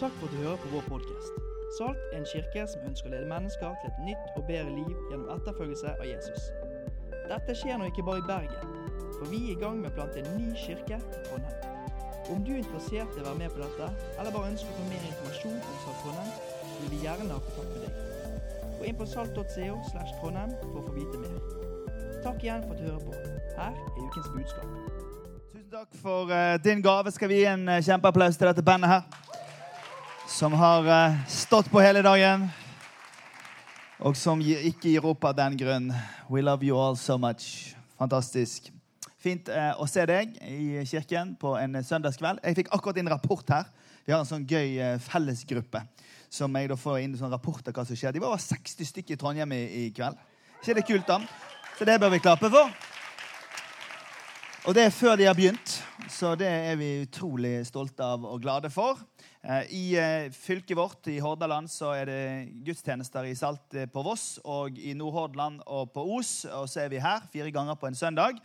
Takk for at du hører på vår podkast. Salt er en kirke som ønsker å lede mennesker til et nytt og bedre liv gjennom etterfølgelse av Jesus. Dette skjer nå ikke bare i Bergen, for vi er i gang med å plante en ny kirke i Trondheim. Om du er interessert i å være med på dette, eller bare ønsker å få mer informasjon om Salt Trondheim, vil vi gjerne ha kontakt med deg. Gå inn på salt.co slash Trondheim for å få vite mer. Takk igjen for at du hører på. Her er ukens budskap. Tusen takk for uh, din gave. Skal vi gi en uh, kjempeapplaus til dette bandet her? Som har eh, stått på hele dagen, og som ikke gir opp av den grunn. We love you all so much. Fantastisk. Fint eh, å se deg i kirken på en eh, søndagskveld. Jeg fikk akkurat en rapport her. Vi har en sånn gøy fellesgruppe som jeg da får inn sånn rapport av hva som skjer. De var over 60 stykker i Trondheim i, i kveld. ikke det kult, da? Så det bør vi klappe for. Og det er før de har begynt, så det er vi utrolig stolte av og glade for. Eh, I eh, fylket vårt i Hordaland så er det gudstjenester i Salt eh, på Voss og i Nordhordland og på Os. Og så er vi her fire ganger på en søndag.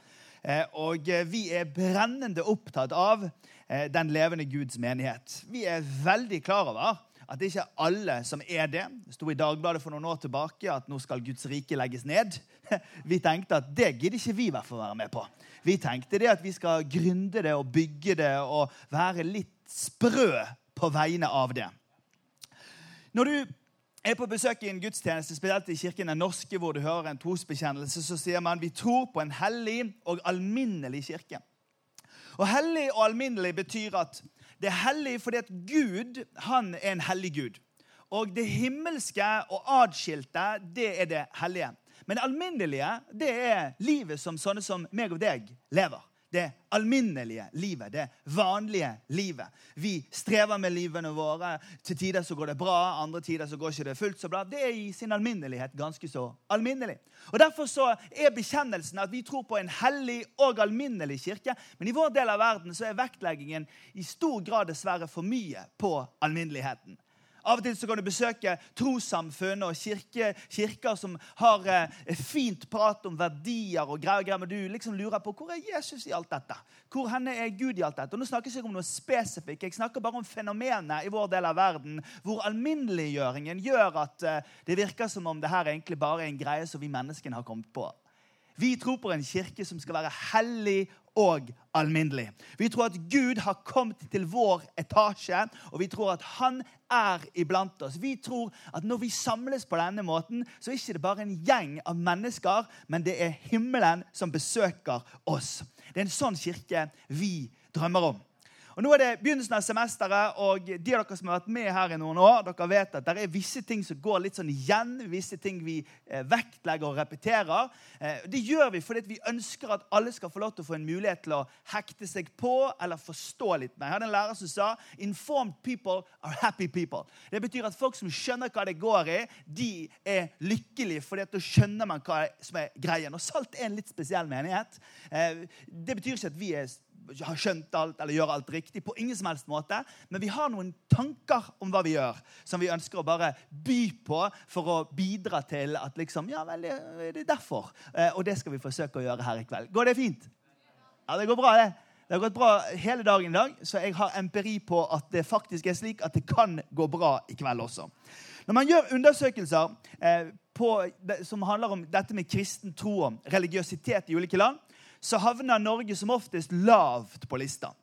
Og vi er brennende opptatt av den levende Guds menighet. Vi er veldig klar over at det ikke er alle som er det. Det sto i Dagbladet for noen år tilbake at nå skal Guds rike legges ned. Vi tenkte at det gidder ikke vi i hvert fall være med på. Vi tenkte det at vi skal gründe det og bygge det og være litt sprø på vegne av det. Når du er på besøk i en gudstjeneste, spesielt i kirken den norske, hvor du hører en trosbekjennelse, så sier man vi tror på en hellig og alminnelig kirke. Og Hellig og alminnelig betyr at det er hellig fordi at Gud han er en hellig Gud. Og det himmelske og adskilte, det er det hellige. Men det alminnelige det er livet som sånne som meg og deg lever. Det alminnelige livet, det vanlige livet. Vi strever med livene våre. Til tider så går det bra, andre tider så går ikke det fullt så bra. Det er i sin alminnelighet ganske så alminnelig. Og Derfor så er bekjennelsen at vi tror på en hellig og alminnelig kirke. Men i vår del av verden så er vektleggingen i stor grad dessverre for mye på alminneligheten. Av og til så kan du besøke trossamfunn og kirke, kirker som har eh, fint prat om verdier og greier, greier, men du liksom lurer på hvor er Jesus i alt dette? Hvor henne er Gud i alt dette? Og nå snakker jeg ikke om noe spesifikt. Jeg snakker bare om fenomenet i vår del av verden hvor alminneliggjøringen gjør at eh, det virker som om det her egentlig bare er en greie som vi menneskene har kommet på. Vi tror på en kirke som skal være hellig og alminnelig. Vi tror at Gud har kommet til vår etasje, og vi tror at han er iblant oss. Vi tror at når vi samles på denne måten, så er det ikke bare en gjeng av mennesker, men det er himmelen som besøker oss. Det er en sånn kirke vi drømmer om. Og Nå er det begynnelsen av semesteret, og de av dere som har vært med her i noen år, dere vet at det er visse ting som går litt sånn igjen, visse ting vi eh, vektlegger og repeterer. Eh, det gjør vi fordi vi ønsker at alle skal få lov til å få en mulighet til å hekte seg på eller forstå litt mer. Jeg hadde en lærer som sa 'informed people are happy people'. Det betyr at folk som skjønner hva det går i, de er lykkelige, fordi da skjønner man hva som er greien. Og Salt er en litt spesiell menighet. Eh, det betyr ikke at vi er har skjønt alt eller gjør alt riktig. på ingen som helst måte, Men vi har noen tanker om hva vi gjør, som vi ønsker å bare by på for å bidra til at liksom, ja vel, det er derfor. Eh, og det skal vi forsøke å gjøre her i kveld. Går det fint? Ja, det går bra, det. Det har gått bra hele dagen i dag, så jeg har empiri på at det faktisk er slik at det kan gå bra i kveld også. Når man gjør undersøkelser eh, på, som handler om dette med kristen tro og religiøsitet i ulike land, så havner Norge som oftest lavt på lista.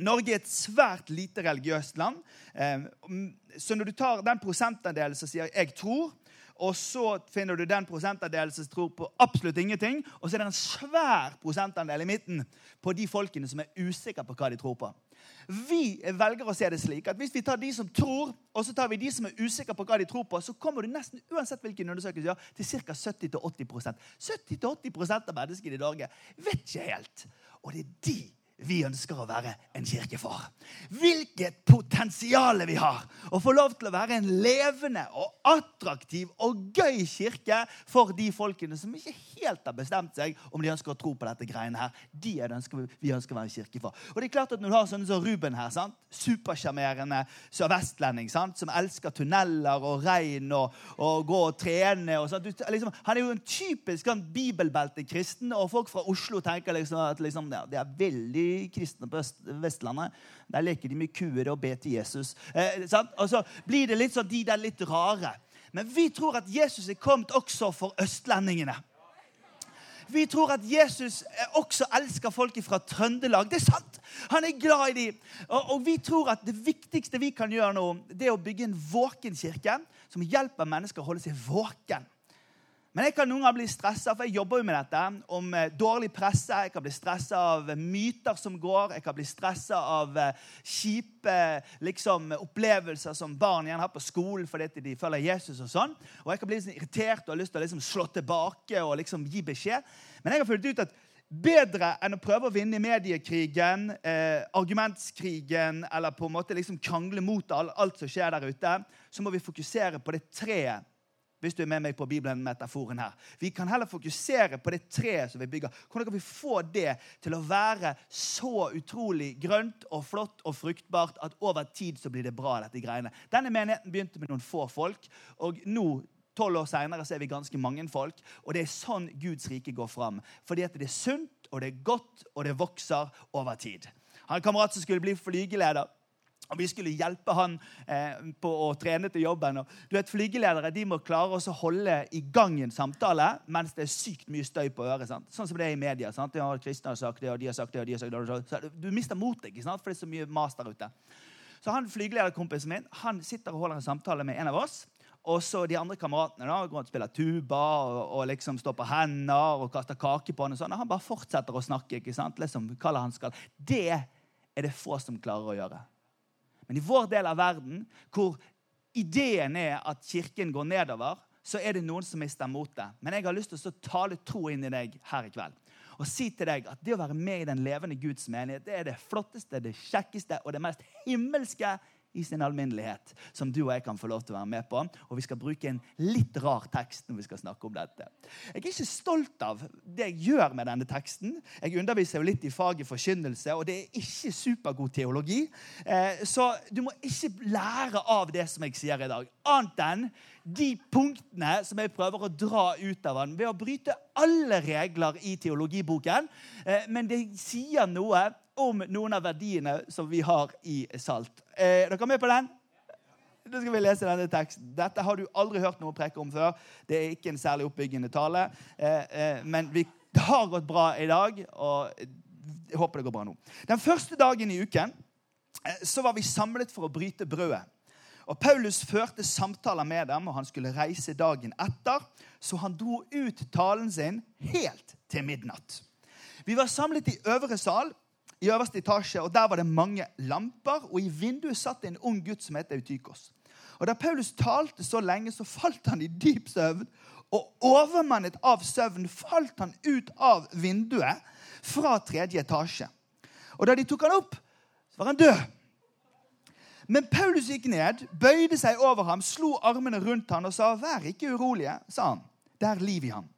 Norge er et svært lite religiøst land. Eh, så når du tar den prosentandelen som sier 'jeg tror', og så finner du den prosentandelen som tror på absolutt ingenting, og så er det en svær prosentandel i midten på de folkene som er usikre på hva de tror på. Vi velger å se det slik at hvis vi tar de som tror, og så tar vi de som er usikre på hva de tror på, så kommer du nesten uansett hvilken undersøkelse gjør, til ca. 70-80% 70-80% av menneskene i Norge vet ikke helt. Og det er de vi ønsker å være en kirke for. Hvilket potensial vi har! Å få lov til å være en levende og attraktiv og gøy kirke for de folkene som ikke helt har bestemt seg om de ønsker å tro på dette greiene her. De er ønsker, vi ønsker å være en kirke for. Og det er klart at Når du har sånne som Ruben her, sant? supersjarmerende sørvestlending som elsker tunneler og regn og, og gå og trene og sånt. Liksom, Han er jo en typisk sånn, bibelbeltekristen, og folk fra Oslo tenker liksom at liksom, det er veldig de kristne på Vestlandet der leker de med kuer og ber til Jesus. Eh? Og så blir det litt sånn de der litt rare. Men vi tror at Jesus er kommet også for østlendingene. Vi tror at Jesus også elsker folk fra Trøndelag. Det er sant! Han er glad i dem. Og, og, vi tror at det viktigste vi kan gjøre nå, det er å bygge en våken kirke som hjelper mennesker å holde seg våken. Men jeg kan noen ganger bli stressa, for jeg jobber jo med dette. Om eh, dårlig presse. Jeg kan bli stressa av myter som går. Jeg kan bli stressa av eh, kjipe liksom, opplevelser som barn igjen har på skolen fordi de følger Jesus. Og sånn. Og jeg kan bli liksom, irritert og har lyst til å liksom, slå tilbake og liksom, gi beskjed. Men jeg har funnet ut at bedre enn å prøve å vinne mediekrigen, eh, argumentskrigen eller på en måte liksom krangle mot alt som skjer der ute, så må vi fokusere på det treet hvis du er med meg på Bibelen-metaforen her. Vi kan heller fokusere på det treet som vi bygger. Hvordan kan vi få det til å være så utrolig grønt og flott og fruktbart at over tid så blir det bra, dette greiene. Denne menigheten begynte med noen få folk, og nå Tolv år seinere er vi ganske mange folk. Og det er sånn Guds rike går fram. Fordi at det er sunt, og det er godt, og det vokser over tid. Han kamerat som skulle bli flygeleder. Og Vi skulle hjelpe han eh, på å trene til jobben. Og, du vet, Flygeledere de må klare å holde i gang en samtale mens det er sykt mye støy på øret. Sant? Sånn som det er i media. sant? Ja, Kristne har sagt det, og de har sagt det, og de har sagt det. Så du mister motet, ikke for det er så mye mas der ute. Så han flygelederkompisen min han sitter og holder en samtale med en av oss. Og så de andre kameratene da, går og spiller tuba og, og liksom står på hender og kaster kake på han. og sånn. Han bare fortsetter å snakke. ikke sant? Liksom, han skal. Det er det få som klarer å gjøre. Men i vår del av verden, hvor ideen er at kirken går nedover, så er det noen som mister motet. Men jeg har lyst til å tale tro inn i deg her i kveld. Og si til deg at det å være med i den levende Guds menighet det er det flotteste, det kjekkeste og det mest himmelske i sin alminnelighet, som du og jeg kan få lov til å være med på. Og vi skal bruke en litt rar tekst når vi skal snakke om dette. Jeg er ikke stolt av det jeg gjør med denne teksten. Jeg underviser jo litt i faget forkynnelse, og det er ikke supergod teologi. Eh, så du må ikke lære av det som jeg sier i dag, annet enn de punktene som jeg prøver å dra ut av den ved å bryte alle regler i teologiboken. Eh, men det sier noe om noen av verdiene som vi har i salt. Er dere med på den? Da skal vi lese denne teksten. Dette har du aldri hørt noe preke om før. Det er ikke en særlig oppbyggende tale. Eh, eh, men vi har gått bra i dag, og jeg håper det går bra nå. Den første dagen i uken eh, så var vi samlet for å bryte brødet. Og Paulus førte samtaler med dem, og han skulle reise dagen etter. Så han dro ut talen sin helt til midnatt. Vi var samlet i øvre sal, i øverste etasje, og Der var det mange lamper, og i vinduet satt en ung gutt som het Eutykos. Og Da Paulus talte så lenge, så falt han i dyp søvn. Og overmannet av søvn falt han ut av vinduet fra tredje etasje. Og Da de tok han opp, så var han død. Men Paulus gikk ned, bøyde seg over ham, slo armene rundt ham og sa, 'Vær ikke urolige', sa han. Det er liv i ham.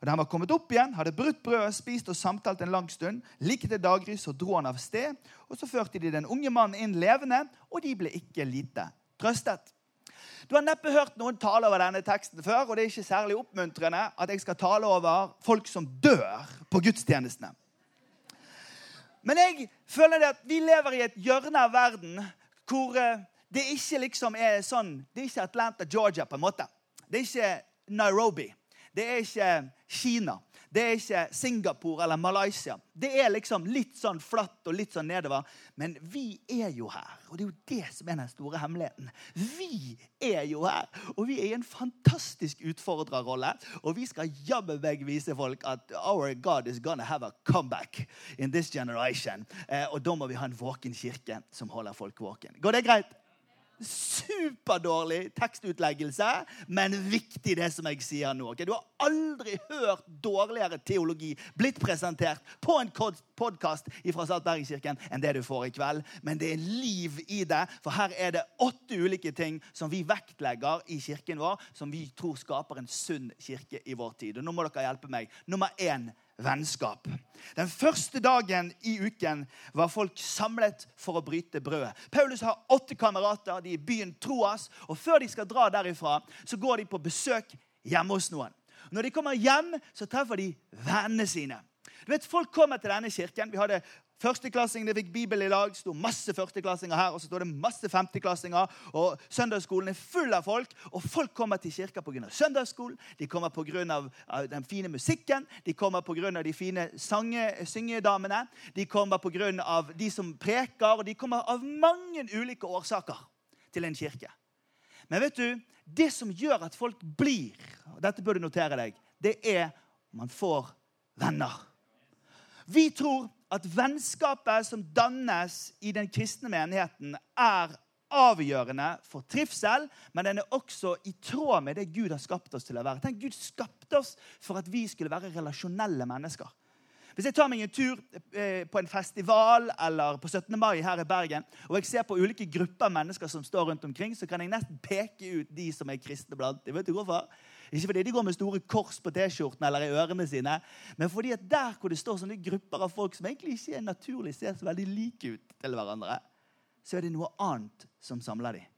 Og Da han var kommet opp igjen, hadde brutt brødet, spist og samtalt en lang stund. Like til daggry dro han av sted, og så førte de den unge mannen inn levende, og de ble ikke lite trøstet. Du har neppe hørt noen tale over denne teksten før, og det er ikke særlig oppmuntrende at jeg skal tale over folk som dør på gudstjenestene. Men jeg føler det at vi lever i et hjørne av verden hvor eh, det ikke liksom er sånn Det er ikke Atlanta, Georgia, på en måte. Det er ikke Nairobi. Det er ikke Kina. Det er ikke Singapore eller Malaysia. Det er liksom litt sånn flatt og litt sånn nedover. Men vi er jo her, og det er jo det som er den store hemmeligheten. Vi er jo her, og vi er i en fantastisk utfordrerrolle. Og vi skal jammen meg vise folk at our God is gonna have a comeback in this generation. Eh, og da må vi ha en våken kirke som holder folk våken. Går det greit? Superdårlig tekstutleggelse, men viktig, det som jeg sier nå. Okay? Du har aldri hørt dårligere teologi blitt presentert på en podkast fra Saltbergkirken enn det du får i kveld. Men det er liv i det, for her er det åtte ulike ting som vi vektlegger i kirken vår, som vi tror skaper en sunn kirke i vår tid. Og nå må dere hjelpe meg. Nummer én vennskap. Den første dagen i uken var folk samlet for å bryte brødet. Paulus har åtte kamerater. De i byen Troas. og Før de skal dra derifra, så går de på besøk hjemme hos noen. Når de kommer hjem, så treffer de vennene sine. Du vet, Folk kommer til denne kirken. Vi hadde Førsteklassingene fikk Bibel i dag. Det sto masse førsteklassinger her, og så står det masse femteklassinger. og Søndagsskolen er full av folk, og folk kommer til kirka pga. søndagsskolen. De kommer pga. den fine musikken, de kommer pga. de fine sange, syngedamene. De kommer pga. de som preker, og de kommer av mange ulike årsaker til en kirke. Men vet du, det som gjør at folk blir, og dette bør du notere deg, det er man får venner. Vi tror at vennskapet som dannes i den kristne menigheten, er avgjørende for trivsel, men den er også i tråd med det Gud har skapt oss til å være. Tenk, Gud skapte oss for at vi skulle være relasjonelle mennesker. Hvis jeg tar meg en tur eh, på en festival eller på 17. mai her i Bergen, og jeg ser på ulike grupper mennesker som står rundt omkring, så kan jeg nesten peke ut de som er kristne blant dem. Vet du hvorfor? Ikke fordi de går med store kors på T-skjorten eller i ørene sine, men fordi at der hvor det står sånne grupper av folk som egentlig ikke er naturlig ser så veldig like ut til hverandre, så er det noe annet som samler dem.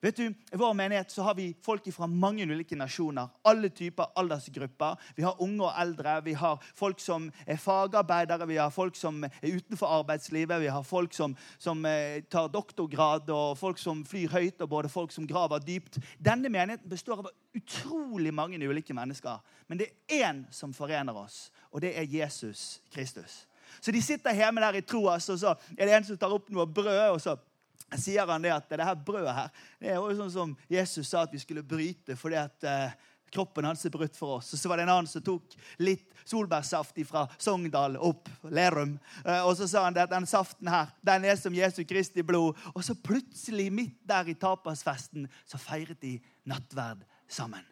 Vet du, I vår menighet så har vi folk fra mange ulike nasjoner. Alle typer aldersgrupper. Vi har unge og eldre. Vi har folk som er fagarbeidere, vi har folk som er utenfor arbeidslivet. Vi har folk som, som eh, tar doktorgrad, og folk som flyr høyt, og både folk som graver dypt. Denne menigheten består av utrolig mange ulike mennesker. Men det er én som forener oss, og det er Jesus Kristus. Så de sitter hjemme der i troas, og så er det en som tar opp noe brød. og så sier han det at det her brødet her, det er jo sånn som Jesus sa at vi skulle bryte fordi at eh, kroppen hans er brutt for oss. Og så var det en annen som tok litt solbærsaft fra Sogndal opp Lerum. Eh, og så sa han at den saften her, den er som Jesu Kristi blod. Og så plutselig, midt der i tapasfesten, så feiret de nattverd sammen.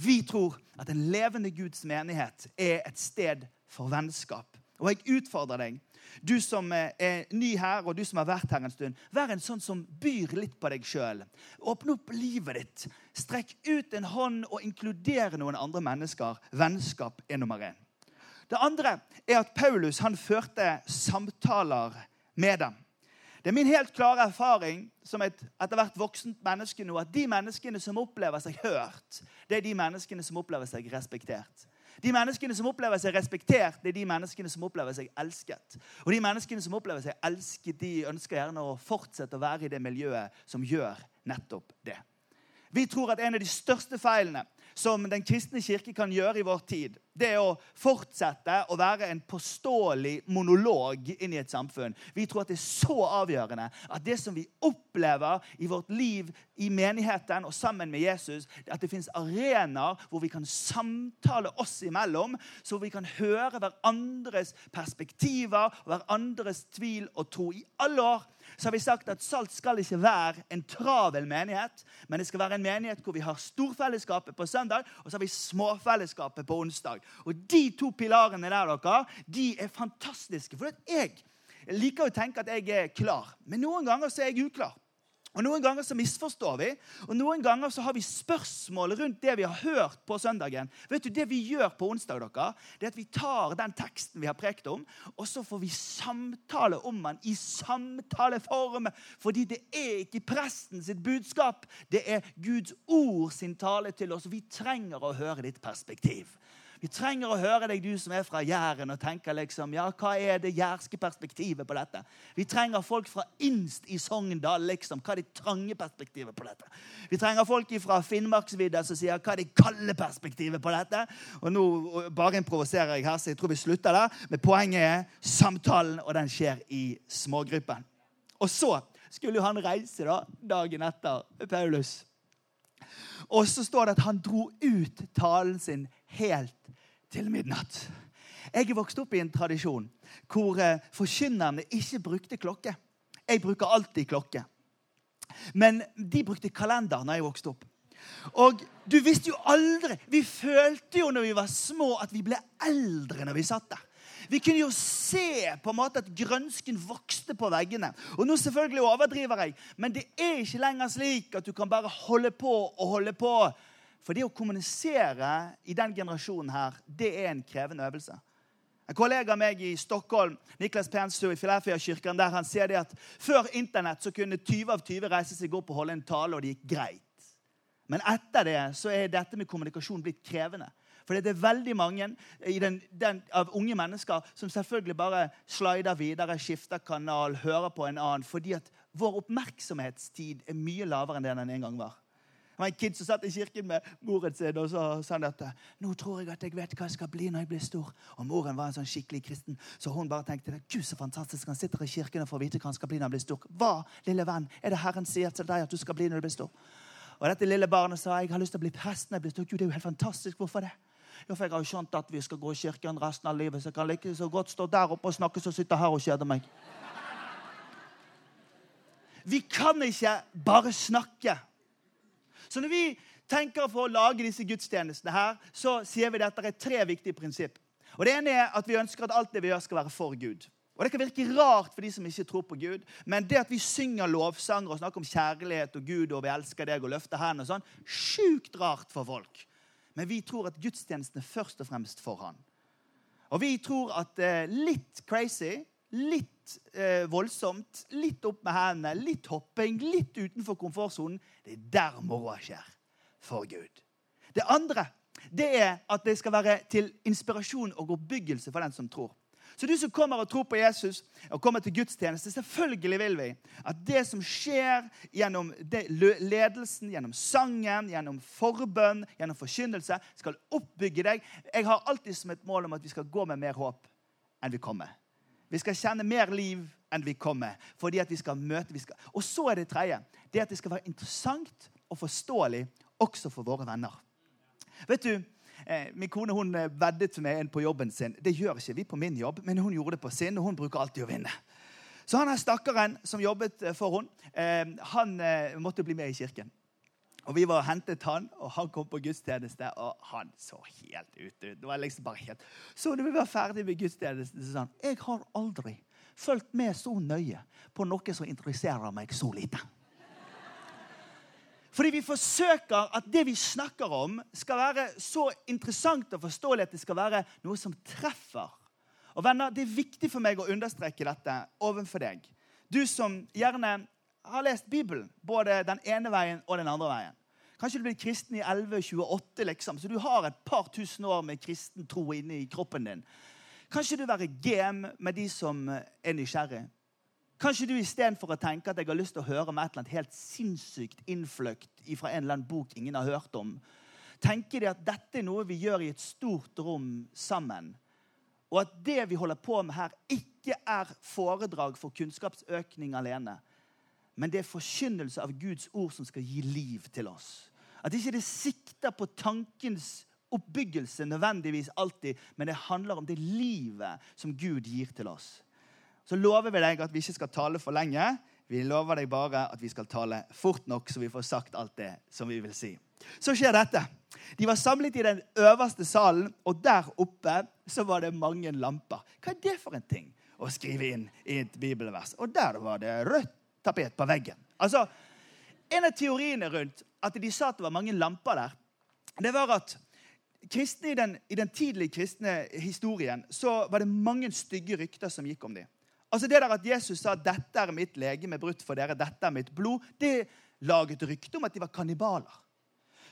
Vi tror at en levende Guds menighet er et sted for vennskap. Og jeg utfordrer deg du som er ny her, og du som har vært her en stund, vær en sånn som byr litt på deg sjøl. Åpne opp livet ditt. Strekk ut en hånd og inkludere noen andre mennesker. Vennskap er nummer én. Det andre er at Paulus han førte samtaler med dem. Det er min helt klare erfaring som et etter hvert voksent menneske nå, at de menneskene som opplever seg hørt, det er de menneskene som opplever seg respektert. De menneskene som opplever seg respektert, det er de menneskene som opplever seg elsket. Og de menneskene som opplever seg elsket, de ønsker gjerne å fortsette å være i det miljøet som gjør nettopp det. Vi tror at en av de største feilene som den kristne kirke kan gjøre i vår tid, det å fortsette å være en påståelig monolog inn i et samfunn. Vi tror at det er så avgjørende at det som vi opplever i vårt liv i menigheten og sammen med Jesus, at det finnes arenaer hvor vi kan samtale oss imellom, så vi kan høre hverandres perspektiver og hverandres tvil og tro. I alle år så har vi sagt at Salt skal ikke være en travel menighet, men det skal være en menighet hvor vi har storfellesskapet på søndag, og så har vi småfellesskapet på onsdag. Og De to pilarene der dere, de er fantastiske. For jeg liker å tenke at jeg er klar, men noen ganger så er jeg uklar. Og Noen ganger så misforstår vi, og noen ganger så har vi spørsmål rundt det vi har hørt på søndagen. Vet du, Det vi gjør på onsdag, dere, det er at vi tar den teksten vi har prekt om, og så får vi samtale om den i samtaleform. Fordi det er ikke presten sitt budskap, det er Guds ord sin tale til oss. Vi trenger å høre ditt perspektiv. Vi trenger å høre deg, du som er fra Jæren, og tenker liksom Ja, hva er det jærske perspektivet på dette? Vi trenger folk fra innst i Sogndal, liksom. Hva er det trange perspektivet på dette? Vi trenger folk fra Finnmarksvidda som sier hva er det kalde perspektivet på dette? Og nå bare improviserer jeg her, så jeg tror vi slutter der. Men poenget er samtalen, og den skjer i smågruppen. Og så skulle jo han reise da, dagen etter Paulus. Og så står det at han dro ut talen sin helt til midnatt. Jeg er vokst opp i en tradisjon hvor eh, forkynnerne ikke brukte klokke. Jeg bruker alltid klokke. Men de brukte kalender når jeg vokste opp. Og du visste jo aldri Vi følte jo når vi var små, at vi ble eldre når vi satt der. Vi kunne jo se på en måte at grønsken vokste på veggene. Og nå selvfølgelig overdriver jeg, men det er ikke lenger slik at du kan bare holde på og holde på for det å kommunisere i den generasjonen her, det er en krevende øvelse. En kollega av meg i Stockholm, Niklas Pensø i Filafia-kirken, der han sier det at før Internett så kunne 20 av 20 reise seg opp og holde en tale, og det gikk greit. Men etter det så er dette med kommunikasjon blitt krevende. For det er veldig mange den, den, av unge mennesker som selvfølgelig bare slider videre, skifter kanal, hører på en annen, fordi at vår oppmerksomhetstid er mye lavere enn det den en gang var. Det var en kid som satt i kirken med moren sin og så sa han dette. 'Nå tror jeg at jeg vet hva jeg skal bli når jeg blir stor.' Og moren var en sånn skikkelig kristen, så hun bare tenkte Gud, så fantastisk han sitter i kirken og får vite hva han skal bli når han blir stor. Hva, lille venn, er det Herren sier til deg at du skal bli når du blir stor? Og dette lille barnet sa jeg har lyst til å bli prest når jeg blir stor. Gud, det er jo helt fantastisk. Hvorfor det? Jo, for jeg har jo skjønt at vi skal gå i kirken resten av livet, så jeg kan like så godt stå der oppe og snakke som sitter her og kjeder meg. Vi kan ikke bare snakke. Så når vi tenker for å lage disse gudstjenestene her, så sier vi at det er tre viktige prinsipp. Og Det ene er at vi ønsker at alt det vi gjør, skal være for Gud. Og Det kan virke rart for de som ikke tror på Gud, men det at vi synger lovsanger og snakker om kjærlighet og Gud og vi elsker deg og løfter hendene og sånn, sjukt rart for folk. Men vi tror at gudstjenesten er først og fremst for Han. Og vi tror at eh, litt crazy, litt eh, voldsomt, litt opp med hendene, litt hopping, litt utenfor komfortsonen, det er der moroa skjer for Gud. Det andre det er at det skal være til inspirasjon og oppbyggelse for den som tror. Så du som kommer og tror på Jesus og kommer til gudstjeneste, selvfølgelig vil vi at det som skjer gjennom ledelsen, gjennom sangen, gjennom forbønn, gjennom forkynnelse, skal oppbygge deg. Jeg har alltid som et mål om at vi skal gå med mer håp enn vi kommer. Vi skal kjenne mer liv enn vi kommer. fordi at vi skal møte. Vi skal. Og så er det tredje. Det at det skal være interessant og forståelig også for våre venner. Vet du, Eh, min kone hun eh, veddet med en på jobben sin. Det gjør ikke vi på min jobb, men hun gjorde det på sin, og hun bruker alltid å vinne. Så han er stakkaren som jobbet eh, for henne, han måtte bli med i kirken. Og Vi var og hentet han, og han kom på gudstjeneste, og han så helt ut. Det var liksom bare helt... Så når vi var ferdig med gudstjenesten, så sa han jeg har aldri fulgt med så nøye på noe som interesserer meg så lite. Fordi vi forsøker at det vi snakker om, skal være så interessant og forståelig at det skal være noe som treffer. Og venner, Det er viktig for meg å understreke dette overfor deg. Du som gjerne har lest Bibelen, både den ene veien og den andre veien. Kanskje du ble kristen i 1128, liksom, så du har et par tusen år med kristen tro inni kroppen din. Kanskje du være game med de som er nysgjerrig. Kanskje du istedenfor å tenke at jeg har lyst til å høre om et eller annet helt sinnssykt innfløkt fra en eller annen bok ingen har hørt om, tenker de at dette er noe vi gjør i et stort rom sammen. Og at det vi holder på med her, ikke er foredrag for kunnskapsøkning alene. Men det er forkynnelse av Guds ord som skal gi liv til oss. At ikke det sikter på tankens oppbyggelse nødvendigvis alltid, men det handler om det livet som Gud gir til oss så lover vi deg at vi ikke skal tale for lenge. Vi lover deg bare at vi skal tale fort nok, så vi får sagt alt det som vi vil si. Så skjer dette. De var samlet i den øverste salen, og der oppe så var det mange lamper. Hva er det for en ting å skrive inn i et bibelvers? Og der var det rødt tapet på veggen. Altså, En av teoriene rundt at de sa at det var mange lamper der, det var at kristne i den, i den tidlige kristne historien så var det mange stygge rykter som gikk om dem. Altså Det der at Jesus sa 'dette er mitt legeme brutt for dere', 'dette er mitt blod', det laget rykte om at de var kannibaler.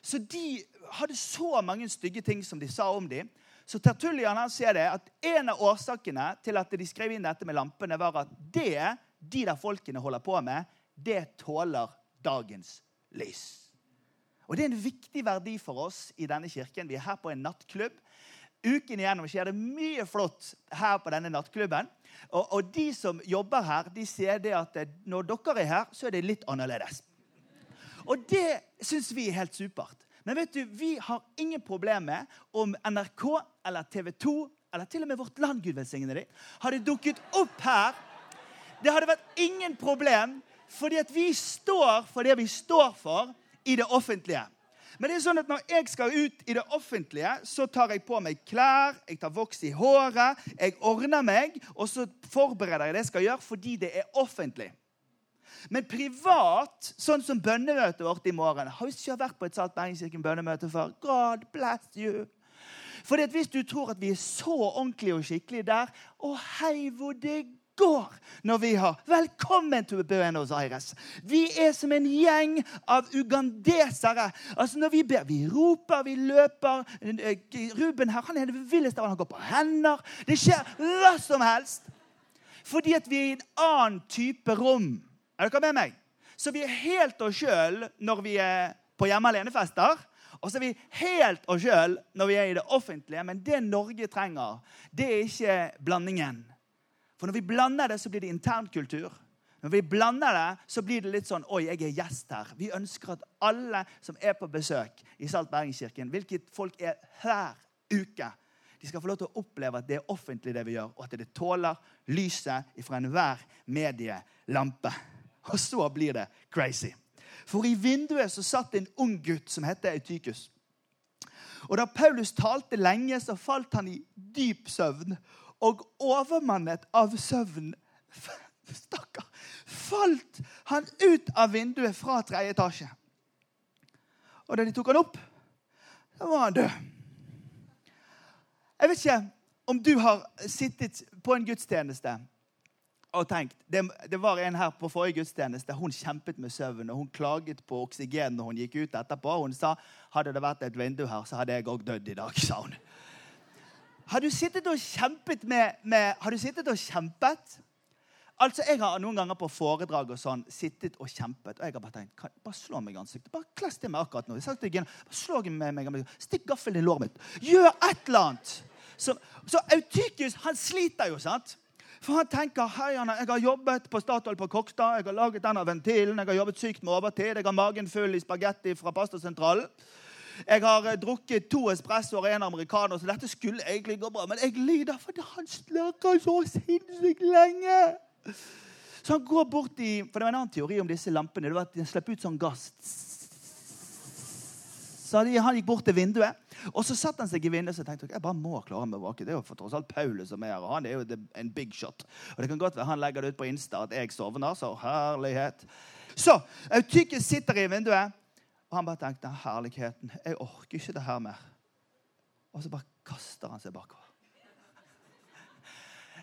Så de hadde så mange stygge ting som de sa om dem. Så Tertullian han sier det at en av årsakene til at de skrev inn dette med lampene, var at det de der folkene holder på med, det tåler dagens lys. Og Det er en viktig verdi for oss i denne kirken. Vi er her på en nattklubb. Uken igjennom skjer det mye flott her på denne nattklubben. Og, og, de som jobber her, de sier det at eh, når dere er her, så er det litt annerledes. Og det syns vi er helt supert. Men vet du, vi har ingen problem med om NRK eller TV 2 eller til og med Vårt Land Gud velsigne dem, hadde dukket opp her. Det hadde vært ingen problem, fordi at vi står for det vi står for i det offentlige. Men det er sånn at når jeg skal ut i det offentlige, så tar jeg på meg klær, jeg tar voks i håret, jeg ordner meg, og så forbereder jeg det jeg skal gjøre, fordi det er offentlig. Men privat, sånn som bønnemøtet vårt i morgen Har vi ikke vært på et Salt Bergenskirken bønnemøte før? God bless you. Fordi at Hvis du tror at vi er så ordentlige og skikkelige der Å, hei, hvor digg går når vi har Velkommen til Buenos Aires. Vi er som en gjeng av ugandesere. Altså Når vi ber, vi roper, vi løper. Ruben her, han er det villeste av Han går på hender. Det skjer hva som helst. Fordi at vi er i en annen type rom. Er dere med meg? Så vi er helt oss sjøl når vi er på hjemme alene-fester. Og så er vi helt oss sjøl når vi er i det offentlige. Men det Norge trenger, det er ikke blandingen. For når vi blander det, så blir det internkultur. Når vi blander det, så blir det litt sånn Oi, jeg er gjest her. Vi ønsker at alle som er på besøk i Salt Bergenskirken, hvilket folk er hver uke, de skal få lov til å oppleve at det er offentlig, det vi gjør, og at det tåler lyset fra enhver medielampe. Og så blir det crazy. For i vinduet så satt en ung gutt som het Eutykus. Og da Paulus talte lenge, så falt han i dyp søvn. Og overmannet av søvn Stakkar! Falt han ut av vinduet fra tredje etasje. Og da de tok han opp, da var han død. Jeg vet ikke om du har sittet på en gudstjeneste og tenkt det, det, var en her på forrige gudstjeneste. Hun kjempet med søvn, og hun klaget på oksygen når hun gikk ut etterpå. Hun sa hadde det vært et vindu her, så hadde jeg òg dødd i dag. sa hun. Har du sittet og kjempet med, med Har du sittet og kjempet? Altså, Jeg har noen ganger på foredrag og sånn sittet og kjempet. Og jeg har bare tenkt kan, bare slå meg i ansiktet. Bare klass til meg akkurat nå. Igjen, bare slå meg, meg, meg. Stikk gaffelen i låret mitt. Gjør et eller annet. Så, så Autikius, han sliter jo, sant? For han tenker hei, jeg har jobbet på Statoil på Kokstad, jeg har laget denne ventilen, jeg har jobbet sykt med overtid, jeg har magen full i spagetti fra pastasentralen. Jeg har eh, drukket to espressoer og en amerikaner, så dette skulle egentlig gå bra. Men jeg lider fordi han snakker så sinnssykt lenge. Så han går bort i For det var en annen teori om disse lampene. det var at De slipper ut sånn gass. Så han gikk bort til vinduet, og så satte han seg i vinduet og tenkte jeg bare må klare meg våken. Det er jo for tross alt Paulus som er her, og han er jo en big shot. Og det kan godt være han legger det ut på Insta at jeg sovner. Så herlighet. Så Eutykus sitter i vinduet, og han bare tenkte herligheten, jeg orker ikke det her mer. Og så bare kaster han seg bakover.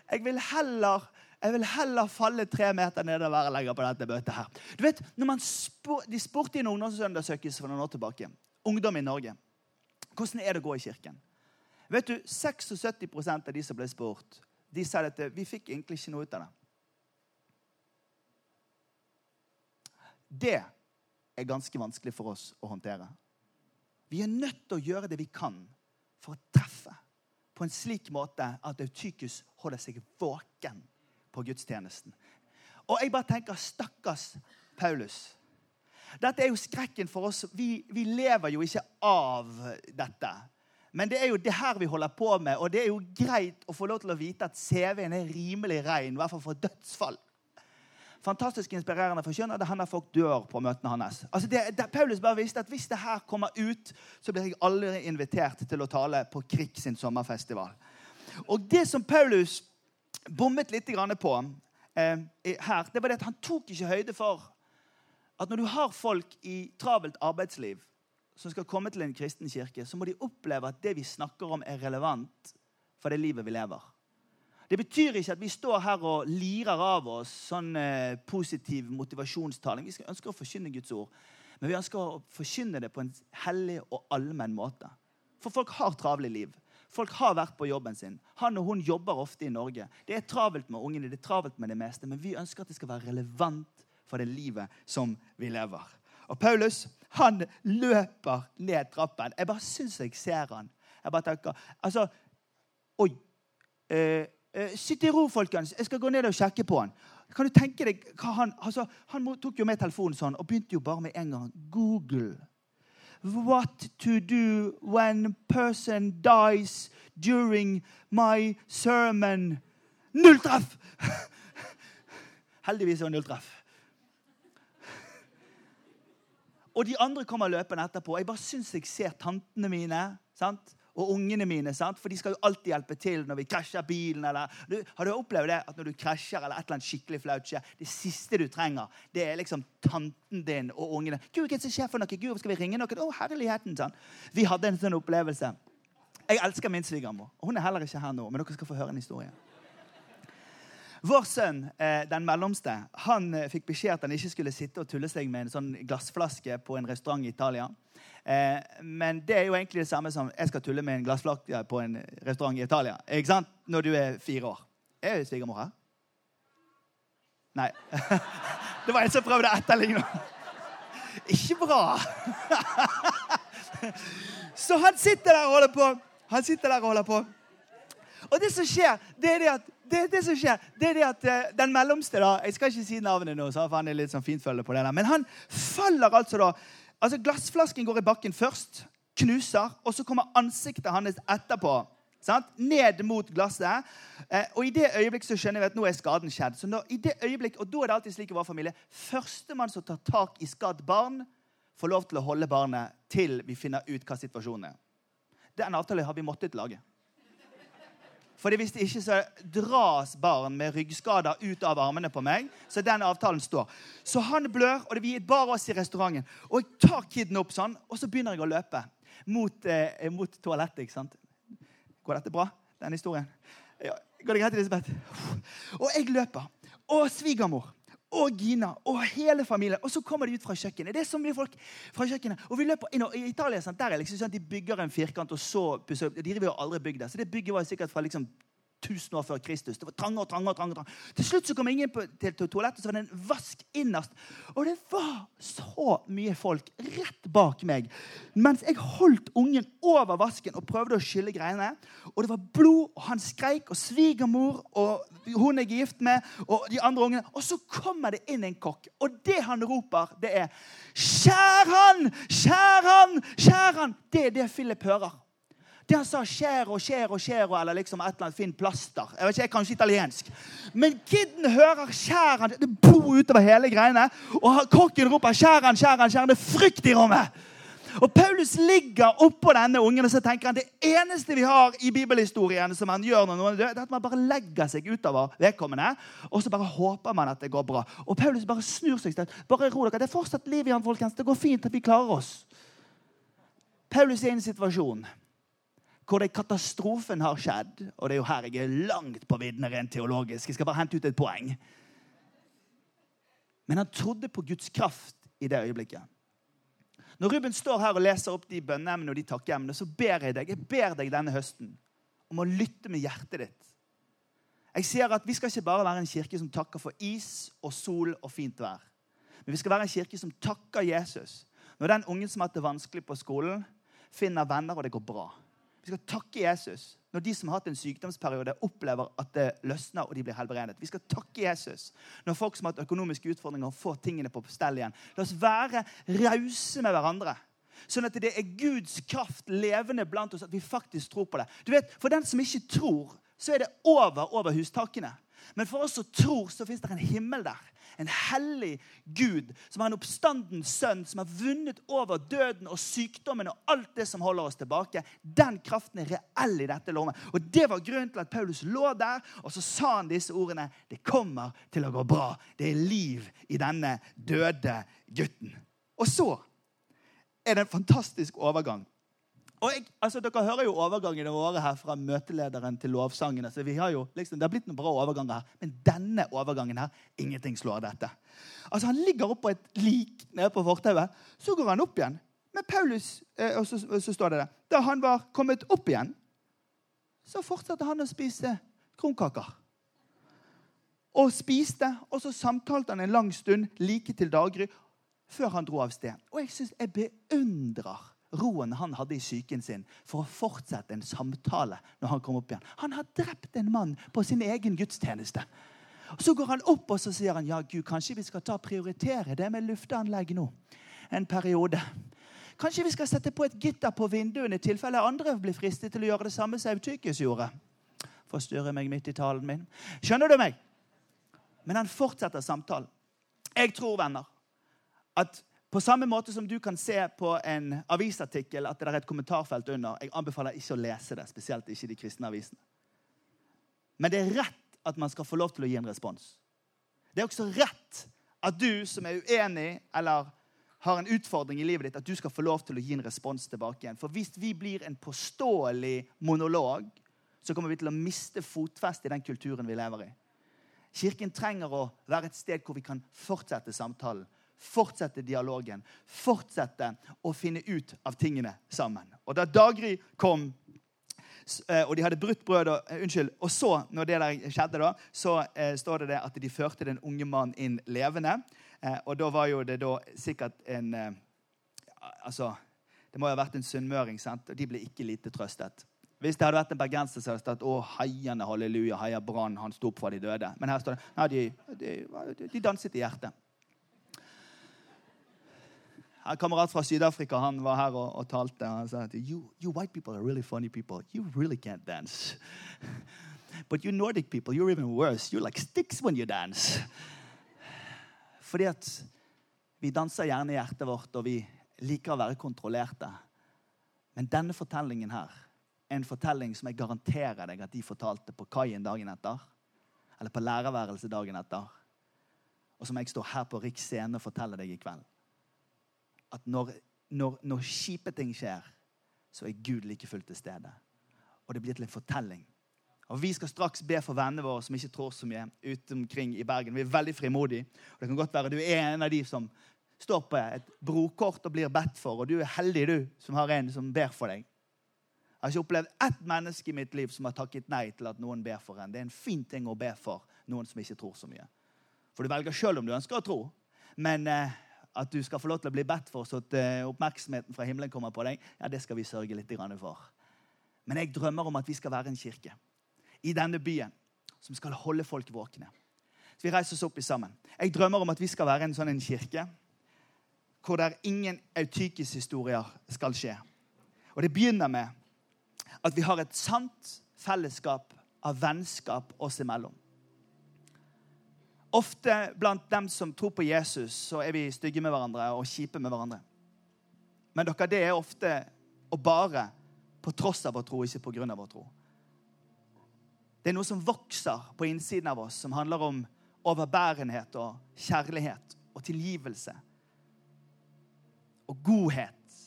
Jeg vil heller jeg vil heller falle tre meter nedover og lenger på dette bøtet her. Du vet, spor, De spurte i en ungdomsundersøkelse for noen år tilbake ungdom i Norge. Hvordan er det å gå i kirken? Vet du, 76% av de som ble spurt, de sa at vi fikk egentlig ikke noe ut av det. Det er ganske vanskelig for oss å håndtere. Vi er nødt til å gjøre det vi kan for å treffe på en slik måte at Eutykus holder seg våken på gudstjenesten. Og jeg bare tenker stakkars Paulus. Dette er jo skrekken for oss. Vi, vi lever jo ikke av dette. Men det er jo det her vi holder på med, og det er jo greit å få lov til å vite at CV-en er rimelig rein, i hvert fall for dødsfall. Fantastisk inspirerende for skjønner det hender folk dør på møtene hans. Altså det, det, Paulus bare visste at hvis det her kommer ut, så blir jeg aldri invitert til å tale på Krik sin sommerfestival. Og det som Paulus bommet litt på eh, her, det var det at han tok ikke høyde for at når du har folk i travelt arbeidsliv som skal komme til en kristen kirke, så må de oppleve at det vi snakker om, er relevant for det livet vi lever. Det betyr ikke at vi står her og lirer av oss sånn eh, positiv motivasjonstaling. Vi ønsker å forkynne Guds ord, men vi ønsker å forkynne det på en hellig og allmenn måte. For folk har travle liv. Folk har vært på jobben sin. Han og hun jobber ofte i Norge. Det er travelt med ungene, det er travelt med det meste, men vi ønsker at det skal være relevant for det livet som vi lever. Og Paulus han løper ned trappen. Jeg bare syns jeg ser han. Jeg bare tenker, altså, Oi. Eh, eh, Sitt i ro, folkens. Jeg skal gå ned og sjekke på han. Kan du tenke deg Han altså, han tok jo med telefonen sånn og begynte jo bare med en gang. Google. What to do when person dies during my sermon. Null treff! Heldigvis var det null treff. Og de andre kommer løpende etterpå. Jeg bare syns jeg ser tantene mine sant? Og ungene mine. Sant? For de skal jo alltid hjelpe til når vi krasjer bilen. Eller, du, har du opplevd det at når du krasjer eller et eller annet skikkelig flaut skjer, det siste du trenger, det er liksom tanten din og ungene. Gud, hva skjer for noe? Gud, skal vi ringe noen? Å, herligheten, sant? Vi hadde en sånn opplevelse. Jeg elsker min svigermor. Hun er heller ikke her nå, men dere skal få høre en historie. Vår sønn, eh, den mellomste, han eh, fikk beskjed at han ikke skulle sitte og tulle seg med en sånn glassflaske på en restaurant i Italia. Eh, men det er jo egentlig det samme som jeg skal tulle med en glassflaske på en restaurant i Italia. Ikke sant? Når du er fire år. Er svigermor her? Nei. Det var en som prøvde å etterligne. Ikke bra. Så han sitter der og holder på. Han sitter der og holder på. Og det som skjer, det er det at, det, det som skjer, det er det at uh, den mellomste da, Jeg skal ikke si navnet nå, for han er litt sånn fintfølge på det der, men han faller altså da altså Glassflasken går i bakken først, knuser, og så kommer ansiktet hans etterpå. Sant? Ned mot glasset. Eh, og i det øyeblikk så skjønner vi at nå er skaden skjedd. Så når, i det øyeblikk, og da er det alltid slik i vår familie Førstemann som tar tak i skadd barn, får lov til å holde barnet til vi finner ut hva situasjonen er. Den avtalen har vi måttet lage. Fordi Hvis det ikke så dras barn med ryggskader ut av armene på meg. Så den avtalen står. Så han blør, og vi bar oss i restauranten. Og jeg tar kiden opp sånn, og så begynner jeg å løpe mot, eh, mot toalettet. ikke sant? Går dette bra, den historien? Ja, går det greit, Elisabeth? Og jeg løper. Og svigermor og Gina og hele familien. Og så kommer de ut fra kjøkkenet. Det er så mye folk fra kjøkkenet. Og vi løper inn, og I Italia der er liksom sånn de bygger en firkant, og så pusser. De driver jo aldri bygd der. Så det bygget var sikkert fra liksom 1000 år før Kristus. Det var trangere og trangere. og trangere. Til slutt så kom ingen på, til, til toalettet, så var det en vask innerst. Og det var så mye folk rett bak meg mens jeg holdt ungen over vasken og prøvde å skylle greiene. Og det var blod, og han skreik, og svigermor og hun jeg er gift med, og de andre ungene. Og så kommer det inn en kokk, og det han roper, det er Skjær han! Skjær han! Skjær han! Det er det Philip hører. Det han sa 'skjær og skjær og skjær' eller liksom et eller annet fint plaster. Jeg vet ikke, jeg kan ikke italiensk. Men kiden hører skjæren. Det bor utover hele greiene. Og kokken roper skjæren, skjæren, skjær han'. skjær han. Det er frykt i rommet. Og Paulus ligger oppå denne ungen og så tenker han det eneste vi har i bibelhistorien som han gjør når noen død, det er at man bare legger seg utover vedkommende, og så bare håper man at det går bra. Og Paulus bare snur seg bare ro dere, det er fortsatt liv i han, folkens. Det går fint at vi klarer oss. Paulus er i en situasjon hvor det katastrofen har skjedd. Og det er jo her jeg er langt på viddene rent teologisk. Jeg skal bare hente ut et poeng. Men han trodde på Guds kraft i det øyeblikket. Når Ruben står her og leser opp de bønneemnene og de takkeemnene, så ber jeg deg jeg ber deg denne høsten om å lytte med hjertet ditt. Jeg sier at Vi skal ikke bare være en kirke som takker for is og sol og fint vær. Men vi skal være en kirke som takker Jesus når den ungen som har hatt det vanskelig på skolen, finner venner, og det går bra. Vi skal takke Jesus når de som har hatt en sykdomsperiode, opplever at det løsner og de blir helbredet. Vi skal takke Jesus når folk som har hatt økonomiske utfordringer, får tingene på stell igjen. La oss være rause med hverandre. Sånn at det er Guds kraft levende blant oss, at vi faktisk tror på det. Du vet, For den som ikke tror, så er det over over hustakene. Men for oss som tror, så fins det en himmel der en hellig Gud som har en oppstanden sønn, som har vunnet over døden og sykdommen og alt det som holder oss tilbake. Den kraften er reell i dette lommet. Og Det var grunnen til at Paulus lå der, og så sa han disse ordene. Det kommer til å gå bra. Det er liv i denne døde gutten. Og så er det en fantastisk overgang og jeg, altså, Dere hører jo overgangene våre her fra møtelederen til lovsangen. Altså, vi har jo, liksom, det har blitt noen bra overganger her, men denne overgangen her, ingenting slår dette. Altså, Han ligger oppå et lik nede på fortauet. Så går han opp igjen. Men Paulus, eh, og så, så, står det der, Da han var kommet opp igjen, så fortsatte han å spise kronkaker. Og spiste, og så samtalte han en lang stund like til daggry før han dro av sted. Og jeg syns jeg beundrer roen han hadde i psyken sin, for å fortsette en samtale når han kom opp igjen. Han har drept en mann på sin egen gudstjeneste. Så går han opp og så sier han, ja Gud, kanskje vi skal ta prioritere det med lufteanlegg nå. En periode. Kanskje vi skal sette på et gitter på vinduene i tilfelle andre blir fristet til å gjøre det samme som Eutykius gjorde. Forstyrrer meg midt i talen min. Skjønner du meg? Men han fortsetter samtalen. Jeg tror, venner, at på samme måte som du kan se på en avisartikkel at det er et kommentarfelt under. Jeg anbefaler ikke å lese det, spesielt ikke de kristne avisene. Men det er rett at man skal få lov til å gi en respons. Det er også rett at du som er uenig eller har en utfordring i livet ditt, at du skal få lov til å gi en respons tilbake igjen. For hvis vi blir en påståelig monolog, så kommer vi til å miste fotfestet i den kulturen vi lever i. Kirken trenger å være et sted hvor vi kan fortsette samtalen, fortsette dialogen, fortsette å finne ut av tingene sammen. Og da Daggry kom eh, og de hadde brutt brød. Og, uh, unnskyld, og så, når det der skjedde, da, så eh, står det, det at de førte den unge mannen inn levende. Eh, og da var jo det da sikkert en Altså, det må jo ha vært en sunnmøring, sant? og de ble ikke lite trøstet. Hvis det hadde vært en bergenser så hadde det stått å, heiende halleluja, heia brann, han sto opp fra de døde. Men her står det nei, de, de, de danset i hjertet. En kamerat fra Syd-Afrika han var her og, og talte. Han sa at you, you white people are really funny people. You really can't dance. But you Nordic people, you're even worse. You're like sticks when you dance. Fordi at vi danser gjerne i hjertet vårt, og vi liker å være kontrollerte. Men denne fortellingen her er en fortelling som jeg garanterer deg at de fortalte på kaien dagen etter. Eller på lærerværelset dagen etter. Og som jeg står her på Riks scene og forteller deg i kveld at når, når, når kjipe ting skjer, så er Gud like fullt til stede. Og det blir til en fortelling. Og Vi skal straks be for vennene våre som ikke tror så mye, ute omkring i Bergen. Vi er veldig frimodige. Og det kan godt være du er en av de som står på et brokort og blir bedt for, og du er heldig du som har en som ber for deg. Jeg har ikke opplevd ett menneske i mitt liv som har takket nei til at noen ber for en. Det er en fin ting å be for noen som ikke tror så mye. For du velger sjøl om du ønsker å tro. Men eh, at du skal få lov til å bli bedt for, så at uh, oppmerksomheten fra himmelen kommer på deg, ja, det skal vi sørge litt for. Men jeg drømmer om at vi skal være en kirke i denne byen som skal holde folk våkne. Så Vi reiser oss opp i sammen. Jeg drømmer om at vi skal være en sånn en kirke hvor der ingen autykishistorier skal skje. Og Det begynner med at vi har et sant fellesskap av vennskap oss imellom. Ofte blant dem som tror på Jesus, så er vi stygge med hverandre og kjipe med hverandre. Men dere, det er ofte og bare på tross av vår tro, ikke på grunn av vår tro. Det er noe som vokser på innsiden av oss, som handler om overbærenhet og kjærlighet og tilgivelse og godhet.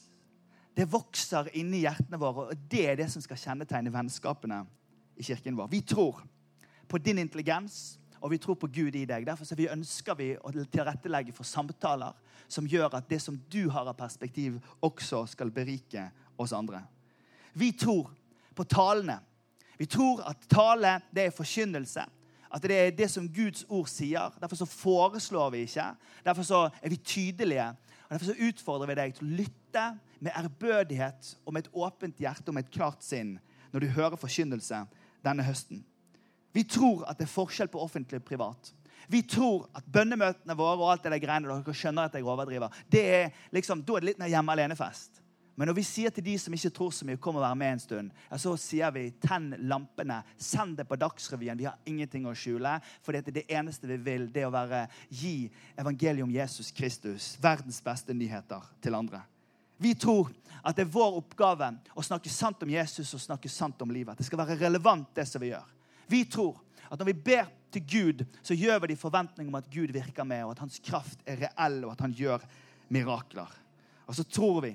Det vokser inni hjertene våre, og det er det som skal kjennetegne vennskapene i kirken vår. Vi tror på din intelligens, og vi tror på Gud i deg. Derfor vi ønsker vi å tilrettelegge for samtaler som gjør at det som du har av perspektiv, også skal berike oss andre. Vi tror på talene. Vi tror at tale det er forkynnelse. At det er det som Guds ord sier. Derfor så foreslår vi ikke. Derfor så er vi tydelige. Og Derfor så utfordrer vi deg til å lytte med ærbødighet og med et åpent hjerte og med et klart sinn når du hører forkynnelse denne høsten. Vi tror at det er forskjell på offentlig og privat. Vi tror at bønnemøtene våre og alt det der greiene dere skjønner at jeg overdriver, det er liksom, da er det litt mer hjemme alene-fest. Men når vi sier til de som ikke tror så mye, kom og være med en stund, ja, så sier vi tenn lampene, send det på Dagsrevyen. Vi har ingenting å skjule. For det eneste vi vil, det er å være, gi evangeliet om Jesus Kristus, verdens beste nyheter, til andre. Vi tror at det er vår oppgave å snakke sant om Jesus og snakke sant om livet. At det skal være relevant, det som vi gjør. Vi tror at når vi ber til Gud, så gjør vi det i forventning om at Gud virker med, og at hans kraft er reell, og at han gjør mirakler. Og så tror vi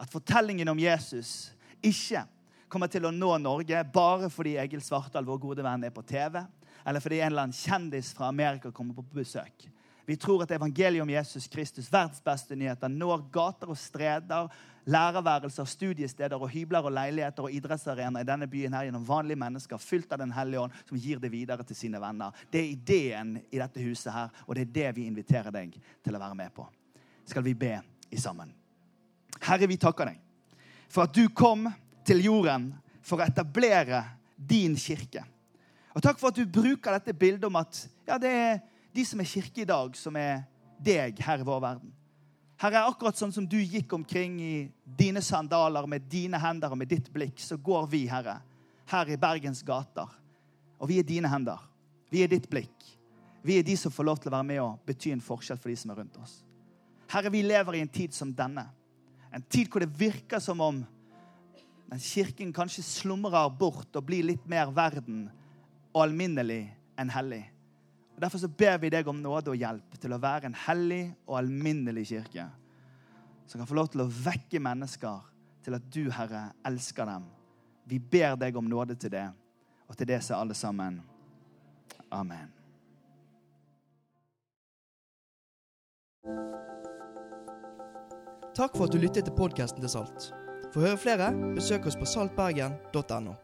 at fortellingen om Jesus ikke kommer til å nå Norge bare fordi Egil Svartdal, vår gode venn, er på TV, eller fordi en eller annen kjendis fra Amerika kommer på besøk. Vi tror at evangeliet om Jesus Kristus, verdens beste nyheter, når gater og streder, lærerværelser, studiesteder og hybler og leiligheter og idrettsarenaer i denne byen her gjennom vanlige mennesker fylt av Den hellige ånd, som gir det videre til sine venner. Det er ideen i dette huset her, og det er det vi inviterer deg til å være med på. Skal vi be i sammen. Herre, vi takker deg for at du kom til jorden for å etablere din kirke. Og takk for at du bruker dette bildet om at ja, det er de som er kirke i dag, som er deg her i vår verden. Herre, akkurat sånn som du gikk omkring i dine sandaler med dine hender og med ditt blikk, så går vi, Herre, her i Bergens gater. Og vi er dine hender. Vi er ditt blikk. Vi er de som får lov til å være med og bety en forskjell for de som er rundt oss. Herre, vi lever i en tid som denne. En tid hvor det virker som om den kirken kanskje slumrer bort og blir litt mer verden og alminnelig enn hellig. Og Derfor så ber vi deg om nåde og hjelp til å være en hellig og alminnelig kirke. Som kan få lov til å vekke mennesker til at du, Herre, elsker dem. Vi ber deg om nåde til det, og til det sier alle sammen amen. Takk for at du lyttet til podkasten til Salt. For å høre flere, besøk oss på saltbergen.no.